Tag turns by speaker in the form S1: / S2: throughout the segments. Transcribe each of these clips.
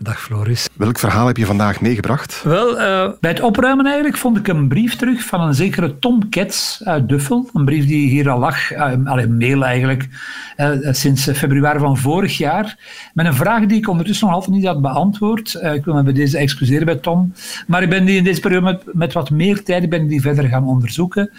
S1: Dag Floris.
S2: Welk verhaal heb je vandaag meegebracht?
S1: Wel, uh, bij het opruimen eigenlijk vond ik een brief terug van een zekere Tom Kets uit Duffel. Een brief die hier al lag, uh, een mail eigenlijk, uh, sinds februari van vorig jaar. Met een vraag die ik ondertussen nog altijd niet had beantwoord. ik wil me bij deze excuseren bij Tom. Maar ik ben die in deze periode met, met wat meer tijd ben die verder gaan onderzoeken.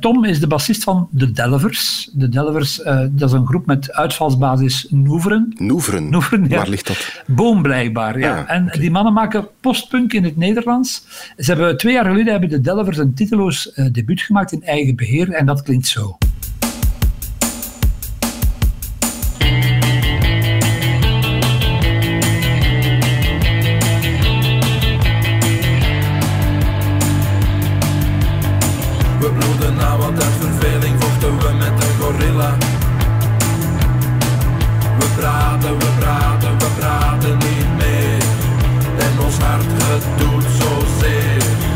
S1: Tom is de bassist van The Delvers. The Delvers, dat is een groep met uitvalsbasis Noeveren.
S2: Noeveren?
S1: Noeveren
S2: ja. Waar ligt dat?
S1: Boom blijkbaar. Ja.
S2: Ah,
S1: en die mannen maken postpunk in het Nederlands. Ze hebben twee jaar geleden hebben de Delvers een titeloos uh, debuut gemaakt in eigen beheer en dat klinkt zo.
S3: We bloeden na wat uit verveling vochten we met een gorilla. We praten, we praten, we praten niet meer. En ons hart, het doet zozeer.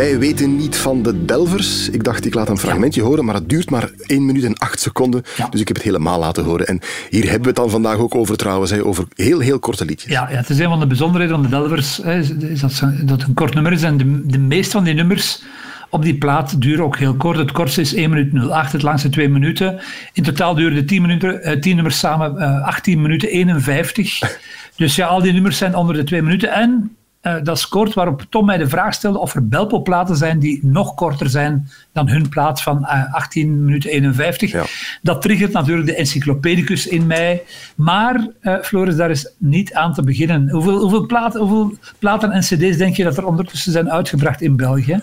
S2: Wij weten niet van de Delvers. Ik dacht, ik laat een fragmentje horen, maar het duurt maar 1 minuut en 8 seconden.
S1: Ja.
S2: Dus ik heb het helemaal laten horen. En hier hebben we het dan vandaag ook over trouwens, hè, over heel, heel korte liedjes.
S1: Ja, ja, het is een van de bijzonderheden van de Delvers, hè, is, dat, ze- dat het een kort nummer is. En de, de meeste van die nummers op die plaat duren ook heel kort. Het kortste is 1 minuut 08, het langste 2 minuten. In totaal duren de 10, minuten, eh, 10 nummers samen eh, 18 minuten 51. Dus ja, al die nummers zijn onder de 2 minuten. En eh, dat is kort waarop Tom mij de vraag stelde of er Belpo-platen zijn die nog korter zijn dan hun plaat van eh, 18 minuten 51.
S2: Ja.
S1: Dat triggert natuurlijk de encyclopedicus in mij. Maar, eh, Floris, daar is niet aan te beginnen. Hoeveel, hoeveel, platen, hoeveel platen en cd's denk je dat er ondertussen zijn uitgebracht in België?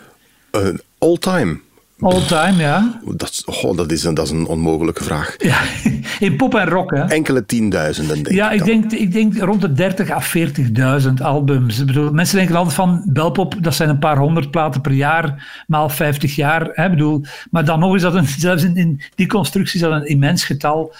S2: Eh, all time.
S1: All time, ja.
S2: Dat, is- goh, dat, is een, dat is een onmogelijke vraag.
S1: ja. In pop en rock, hè.
S2: Enkele tienduizenden, denk
S1: Ja,
S2: ik
S1: ik
S2: dan.
S1: denk, ik denk rond de 30 à 40.000 albums. Ik bedoel, mensen denken altijd van Belpop, dat zijn een paar honderd platen per jaar, maal 50 jaar. Hè, Ik bedoel, maar dan nog is dat een, zelfs in, in die constructie is dat een immens getal.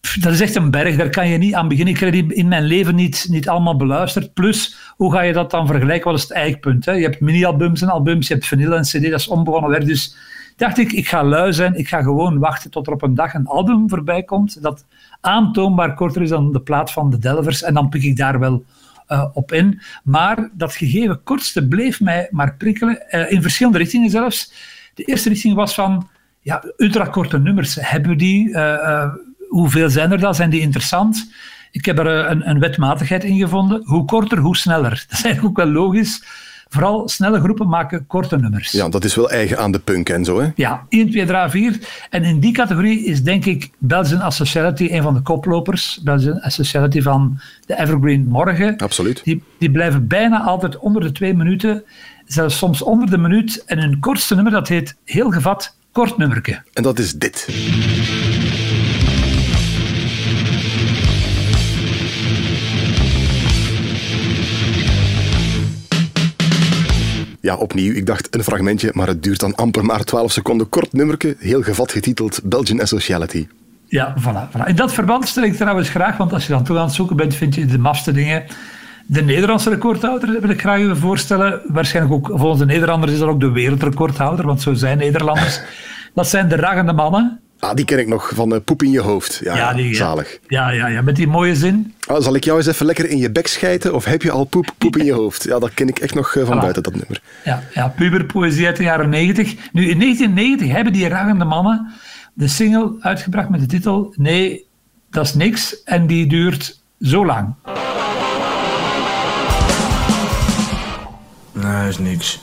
S1: Dat is echt een berg, daar kan je niet aan beginnen. Ik heb die in mijn leven niet, niet allemaal beluisterd. Plus, hoe ga je dat dan vergelijken? Wat is het eikpunt? Hè? Je hebt mini-albums en albums, je hebt vinyl en cd, dat is onbegonnen werk. Dus dacht ik, ik ga lui zijn, ik ga gewoon wachten tot er op een dag een album voorbij komt dat aantoonbaar korter is dan de plaat van de Delvers en dan pik ik daar wel eh, op in. Maar dat gegeven kortste bleef mij maar prikkelen, eh, in verschillende richtingen zelfs. De eerste richting was van, ja, ultrakorte nummers, hebben we die? Eh, hoeveel zijn er dan? Zijn die interessant? Ik heb er eh, een, een wetmatigheid in gevonden. Hoe korter, hoe sneller. Dat is eigenlijk ook wel logisch. Vooral snelle groepen maken korte nummers.
S2: Ja, dat is wel eigen aan de punk en zo, hè?
S1: Ja, 1, 2, 3, 4. En in die categorie is denk ik Belgian Associality een van de koplopers. Belgian Associality van de Evergreen Morgen.
S2: Absoluut.
S1: Die, die blijven bijna altijd onder de twee minuten. Zelfs soms onder de minuut. En hun kortste nummer, dat heet heel gevat Kort Nummerke.
S2: En dat is dit. Ja, opnieuw. Ik dacht een fragmentje, maar het duurt dan amper maar 12 seconden. Kort nummerke, heel gevat getiteld Belgian Associality.
S1: Ja, voilà, voilà. In dat verband stel ik trouwens graag, want als je dan toch aan het zoeken bent, vind je de mafste dingen. De Nederlandse recordhouder wil ik graag even voorstellen. Waarschijnlijk ook, volgens de Nederlanders is dat ook de wereldrecordhouder, want zo zijn Nederlanders. Dat zijn de Raggende Mannen.
S2: Ah, die ken ik nog, van uh, Poep in je hoofd. Ja,
S1: Ja, die,
S2: zalig.
S1: Ja, ja, ja, met die mooie zin.
S2: Ah, zal ik jou eens even lekker in je bek schijten? Of heb je al poep, poep in je hoofd? Ja, dat ken ik echt nog eh, van
S1: Voilà.
S2: buiten, dat nummer.
S1: Ja, ja, puberpoëzie uit de jaren 90. Nu, in 1990 hebben die ragende mannen de single uitgebracht met de titel Nee, dat is niks. En die duurt zo lang.
S4: Nee, is niks.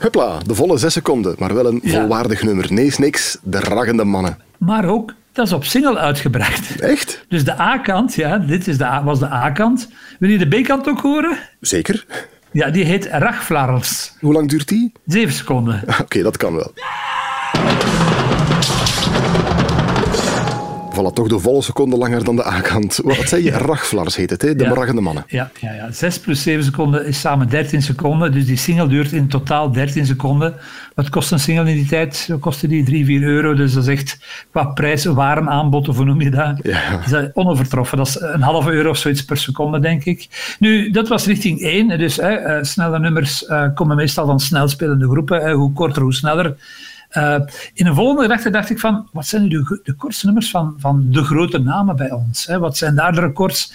S2: Hupla, de volle zes seconden, maar wel een
S1: Ja.
S2: volwaardig nummer. Nee is niks, de raggende mannen.
S1: Maar ook, dat is op single uitgebracht.
S2: Echt?
S1: Dus de A-kant, ja, dit is de A, was de A-kant. Wil je de B-kant ook horen?
S2: Zeker.
S1: Ja, die heet Rachflarls.
S2: Hoe lang duurt die?
S1: Zeven seconden.
S2: Oké, dat kan wel. Voilà, toch de volle seconde langer dan de A-kant. Wat zei je? Rachflars heet het, hè? de
S1: Ja.
S2: mannen.
S1: Ja, ja, ja, 6 plus 7 seconden is samen 13 seconden. Dus die single duurt in totaal 13 seconden. Wat kost een single in die tijd? Kostte die 3, 4 euro. Dus dat is echt qua prijs, warenaanbod, of hoe noem je dat?
S2: Ja.
S1: Is dat onovertroffen. Dat is een halve euro of zoiets per seconde, denk ik. Nu, dat was richting 1. Dus hè, eh, snelle nummers eh, komen meestal van snelspelende groepen. hè. hoe korter, hoe sneller. Eh, in een volgende gedachte dacht ik van, wat zijn nu de, de nummers van, van de grote namen bij ons? Hè? Wat zijn daar de records?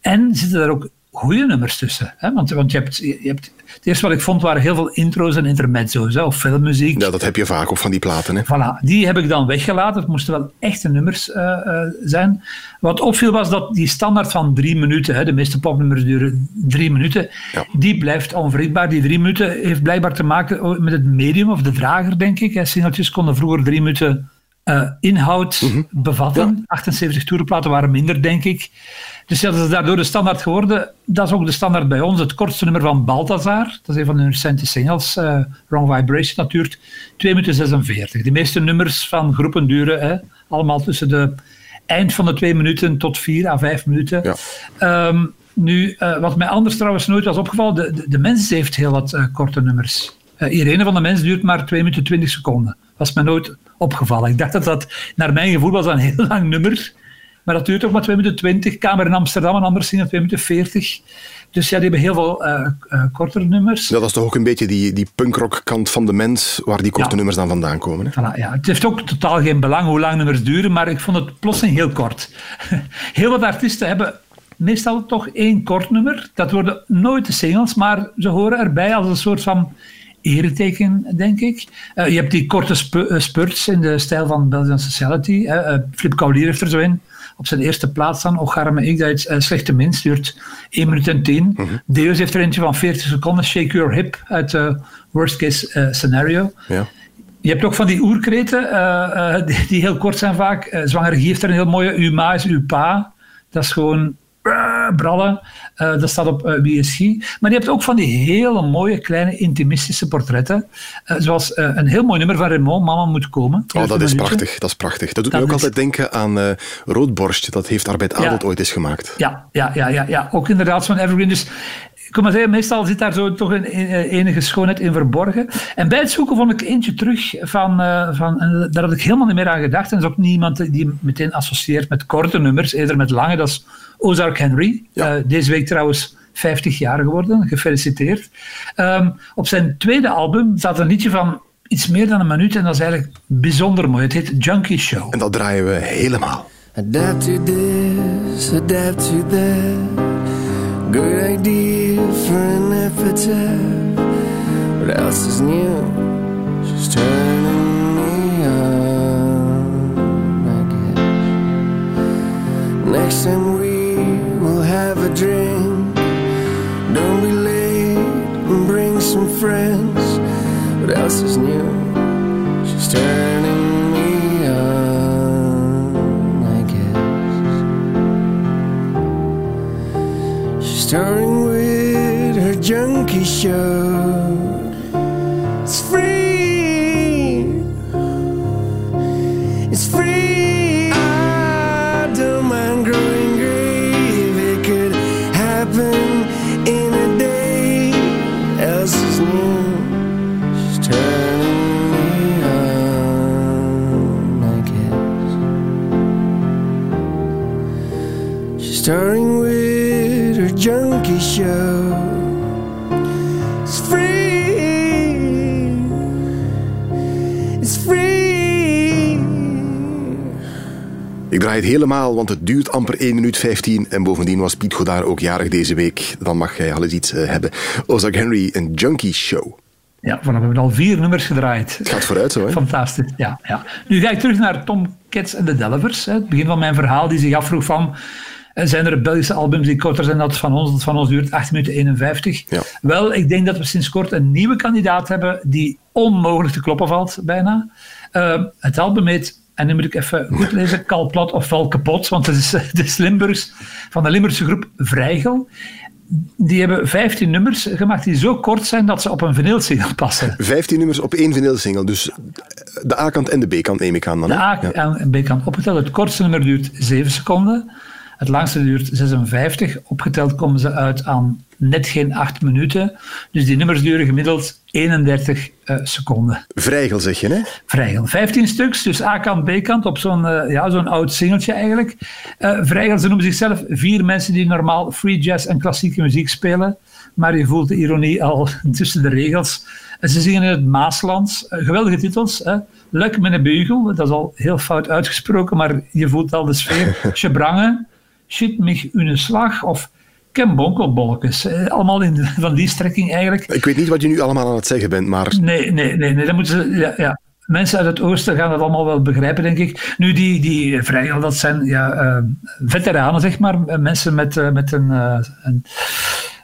S1: En zitten daar ook goede nummers tussen? Hè? Want, want je hebt, je hebt, het eerste wat ik vond waren heel veel intro's en intermezzo's, hè? of filmmuziek.
S2: Ja, dat heb je vaak op van die platen. Hè?
S1: Voilà, die heb ik dan weggelaten. Het moesten wel echte nummers eh, eh, zijn. Wat opviel was dat die standaard van drie minuten, hè, de meeste popnummers duren drie minuten,
S2: Ja.
S1: die blijft onwrikbaar. Die drie minuten heeft blijkbaar te maken met het medium of de drager, denk ik. Hè. Singeltjes konden vroeger drie minuten eh, inhoud
S2: Mhm.
S1: bevatten. 78 toerenplaten waren minder, denk ik. Dus ja, dat is daardoor de standaard geworden. Dat is ook de standaard bij ons. Het kortste nummer van Balthazar, dat is een van hun recente singles, eh, Wrong Vibration, dat duurt 2 minuten 46. De meeste nummers van groepen duren hè, allemaal tussen de eind van de 2 minuten tot 4 à 5 minuten.
S2: Ja.
S1: Ehm, nu, eh, wat mij anders trouwens nooit was opgevallen, de, de, de mens heeft heel wat korte nummers. Irene van de Mens duurt maar 2 minuten 20 seconden. Was mij nooit opgevallen. Ik dacht dat dat, naar mijn gevoel, was een heel lang nummer. Maar dat duurt ook maar 2 minuten 20. Kamer in Amsterdam, een ander zingen 2 minuten 40. Dus ja, die hebben heel veel eh, kortere nummers.
S2: Ja, dat is toch ook een beetje die, die punkrock kant van de mens, waar die korte
S1: Ja.
S2: nummers dan vandaan komen. Hè?
S1: Voilà, ja. Het heeft ook totaal geen belang hoe lang nummers duren, maar ik vond het plotseling heel kort. Heel wat artiesten hebben meestal toch één kort nummer. Dat worden nooit de singles, maar ze horen erbij als een soort van ereteken, denk ik. Eh, je hebt die korte eh, spurts in de stijl van Belgian Society. hè. Eh, Flip Kaulier heeft er zo in. Op zijn eerste plaats dan, Och arme ik, dat eh, slechte minst, duurt 1 minuut en 10. Deus heeft er eentje van 40 seconden, Shake Your Hip, uit Worst Case Scenario.
S2: Ja.
S1: Je hebt ook van die oerkreten, die, die heel kort zijn vaak. Zwangere Guy heeft er een heel mooie. Uw ma is uw pa. Dat is gewoon brallen. Eh, dat staat op Wie is Guy. Maar je hebt ook van die hele mooie, kleine, intimistische portretten. Eh, zoals een heel mooi nummer van Raymond, Mama moet komen.
S2: Oh, dat is prachtig. Dat is prachtig. Dat doet
S1: Dat
S2: me ook
S1: is-
S2: altijd denken aan eh Roodborst. Dat heeft Arbeid Adelt
S1: Ja.
S2: ooit eens gemaakt.
S1: Ja, ja, ja, ja, ja. ook inderdaad zo'n evergreen. Dus ik kan maar zeggen, meestal zit daar zo toch een, een- enige schoonheid in verborgen. En bij het zoeken vond ik eentje terug van, eh, van en daar had ik helemaal niet meer aan gedacht. En dat is ook niemand die meteen associeert met korte nummers, eerder met lange. Dat is Ozark Henry.
S2: Ja.
S1: Eh, deze week trouwens 50 jaar geworden, gefeliciteerd. Ehm, op zijn tweede album staat een liedje van iets meer dan een minuut en dat is eigenlijk bijzonder mooi. Het heet Junkie Show.
S2: En dat draaien we helemaal.
S5: Adapt to this, adapt to that. Good idea for an epitaph. What else is new? She's turning me on, I guess. Next time we will have a drink. Don't be late and bring some friends. What else is new? She's turning She's with her junkie show. It's free. It's free. I don't mind growing gray if it could happen in a day. Else is new. She's turning me on, I guess. She's starting
S2: Ik draai het helemaal, want het duurt amper 1 minuut 15. En bovendien was Piet Godaar ook jarig deze week. Dan mag jij al eens iets uh, hebben. Ozark Henry, een junkie show.
S1: Ja, we hebben al vier nummers gedraaid.
S2: Het gaat vooruit zo, hè?
S1: Fantastisch, ja. ja. Nu ga ik terug naar Tom Cats en de Delvers. Hè. Het begin van mijn verhaal, die zich afvroeg van... Eh, zijn er Belgische albums die korter zijn dan van ons? Dat van ons duurt 8 minuten 51. Ja. Wel, ik denk dat we sinds kort een nieuwe kandidaat hebben die onmogelijk te kloppen valt, bijna. Uh, het album heet en nu moet ik even goed lezen, Kalplat ofwel kapot, want het is de Limburgs van de Limburgse groep Vrijgel. Die hebben 15 nummers gemaakt die zo kort zijn dat ze op een vinylsingle passen.
S2: 15 nummers op één vinylsingle, dus de A-kant en de B-kant neem ik aan dan.
S1: De A- en B-kant opgeteld. Het kortste nummer duurt 7 seconden. Het langste duurt 56. Opgeteld komen ze uit aan net geen 8 minuten. Dus die nummers duren gemiddeld 31 uh, eh, seconden.
S2: Vrijgel zeg je, hè?
S1: Vrijgel. 15 stuks, dus A-kant, B-kant, op zo'n uh, ja, zo'n oud singeltje eigenlijk. Uh, Vrijgel, ze noemen zichzelf vier mensen die normaal free jazz en klassieke muziek spelen. Maar je voelt de ironie al tussen de regels. Ze zingen in het Maaslands. geweldige titels. Hè? Luk met een beugel, dat is al heel fout uitgesproken, maar je voelt al de sfeer. Chebrangen, shit mich une slag of Ken Bonkelbolkes. Eh, allemaal in, van die strekking eigenlijk.
S2: Ik weet niet wat je nu allemaal aan het zeggen bent, maar...
S1: Nee, nee, nee. nee dan moeten ze... Ja, ja. Mensen uit het oosten gaan dat allemaal wel begrijpen, denk ik. Nu, die, die vrijgel, dat zijn ja, uh, veteranen, zeg maar. Mensen met, uh, met een, uh, een,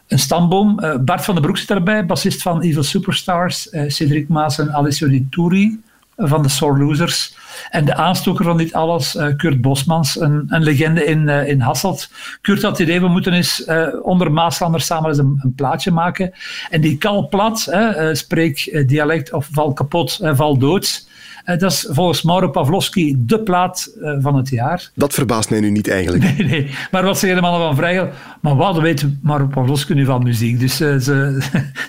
S1: een, stamboom. Bart van den Broek zit erbij, bassist van Evil Superstars. Cedric Maas en Alessio Di Turi van de Sore Losers. En de aanstoker van dit alles, uh, Kurt Bosmans, een, een legende in, uh, in Hasselt. Kurt had het idee, we moeten eens uh, onder Maaslanders samen eens een, een, plaatje maken. En die kal plat, spreek dialect of val kapot, val doods. dat is volgens Mauro Pavlovski de plaat van het jaar.
S2: Dat verbaast mij nu niet eigenlijk.
S1: Nee, nee. Maar wat zeggen de mannen van Vrijgel? Maar wat weet Mauro Pavlovski nu van muziek? Dus ze,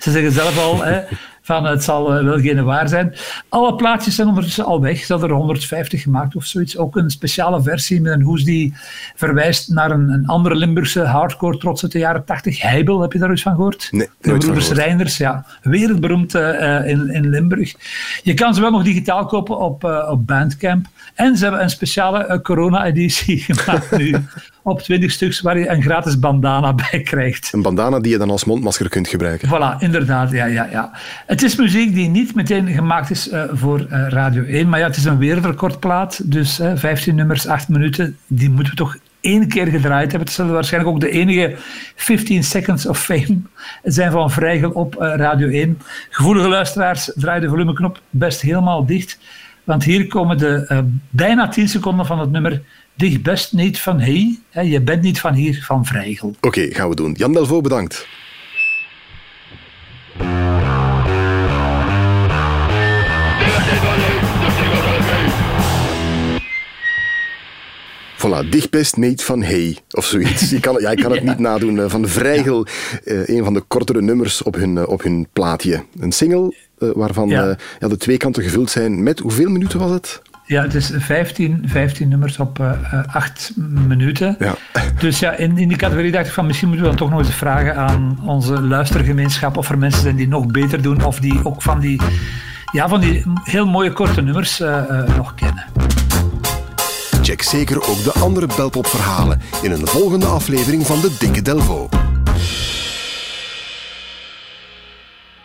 S1: ze zeggen zelf al, hè, van het zal eh, wel geen waar zijn. Alle plaatjes zijn ondertussen al weg. Ze hadden er 150 gemaakt of zoiets. Ook een speciale versie met een hoes die verwijst naar een, een andere Limburgse hardcore trots uit de jaren 80. Heibel, heb je daar iets van gehoord?
S2: Nee,
S1: de broeders Reinders, ja. Wereldberoemd uh, in, in Limburg. Je kan ze wel nog digitaal kopen op, op Bandcamp. En ze hebben een speciale corona-editie gemaakt nu op 20 stuks waar je een gratis bandana bij krijgt.
S2: Een bandana die je dan als mondmasker kunt gebruiken.
S1: Voilà, inderdaad. Ja, ja, ja. Het is muziek die niet meteen gemaakt is uh, voor uh, Radio 1, maar ja, het is een wereldrecordplaat. Dus uh, 15 nummers, 8 minuten, die moeten we toch één keer gedraaid hebben. Het zullen waarschijnlijk ook de enige 15 seconds of fame zijn van Vrijgel op Radio 1. Gevoelige luisteraars, draai de volumeknop best helemaal dicht. Want hier komen de bijna 10 seconden van het nummer Dicht best niet van hey, hè, je bent niet van hier, van Vrijgel.
S2: Oké, okay, gaan we doen. Jan Delvaux, bedankt. Voilà, dichtbest meet van Hey, of zoiets. Ik kan, ja, ik kan het ja. niet nadoen. Eh, van Vrijgel, ja. uh, een van de kortere nummers op hun, uh, op hun plaatje. Een single waarvan ja. de twee kanten gevuld zijn met, hoeveel minuten was het?
S1: Ja, het is 15, 15 nummers op uh, 8 minuten.
S2: Ja.
S1: Dus ja, in, in die categorie dacht ik van misschien moeten we dan toch nog eens vragen aan onze luistergemeenschap of er mensen zijn die nog beter doen of die ook van die, ja, van die heel mooie korte nummers uh, uh, nog kennen.
S2: Check zeker ook de andere Belpop-verhalen in een volgende aflevering van de Dikke Delvo.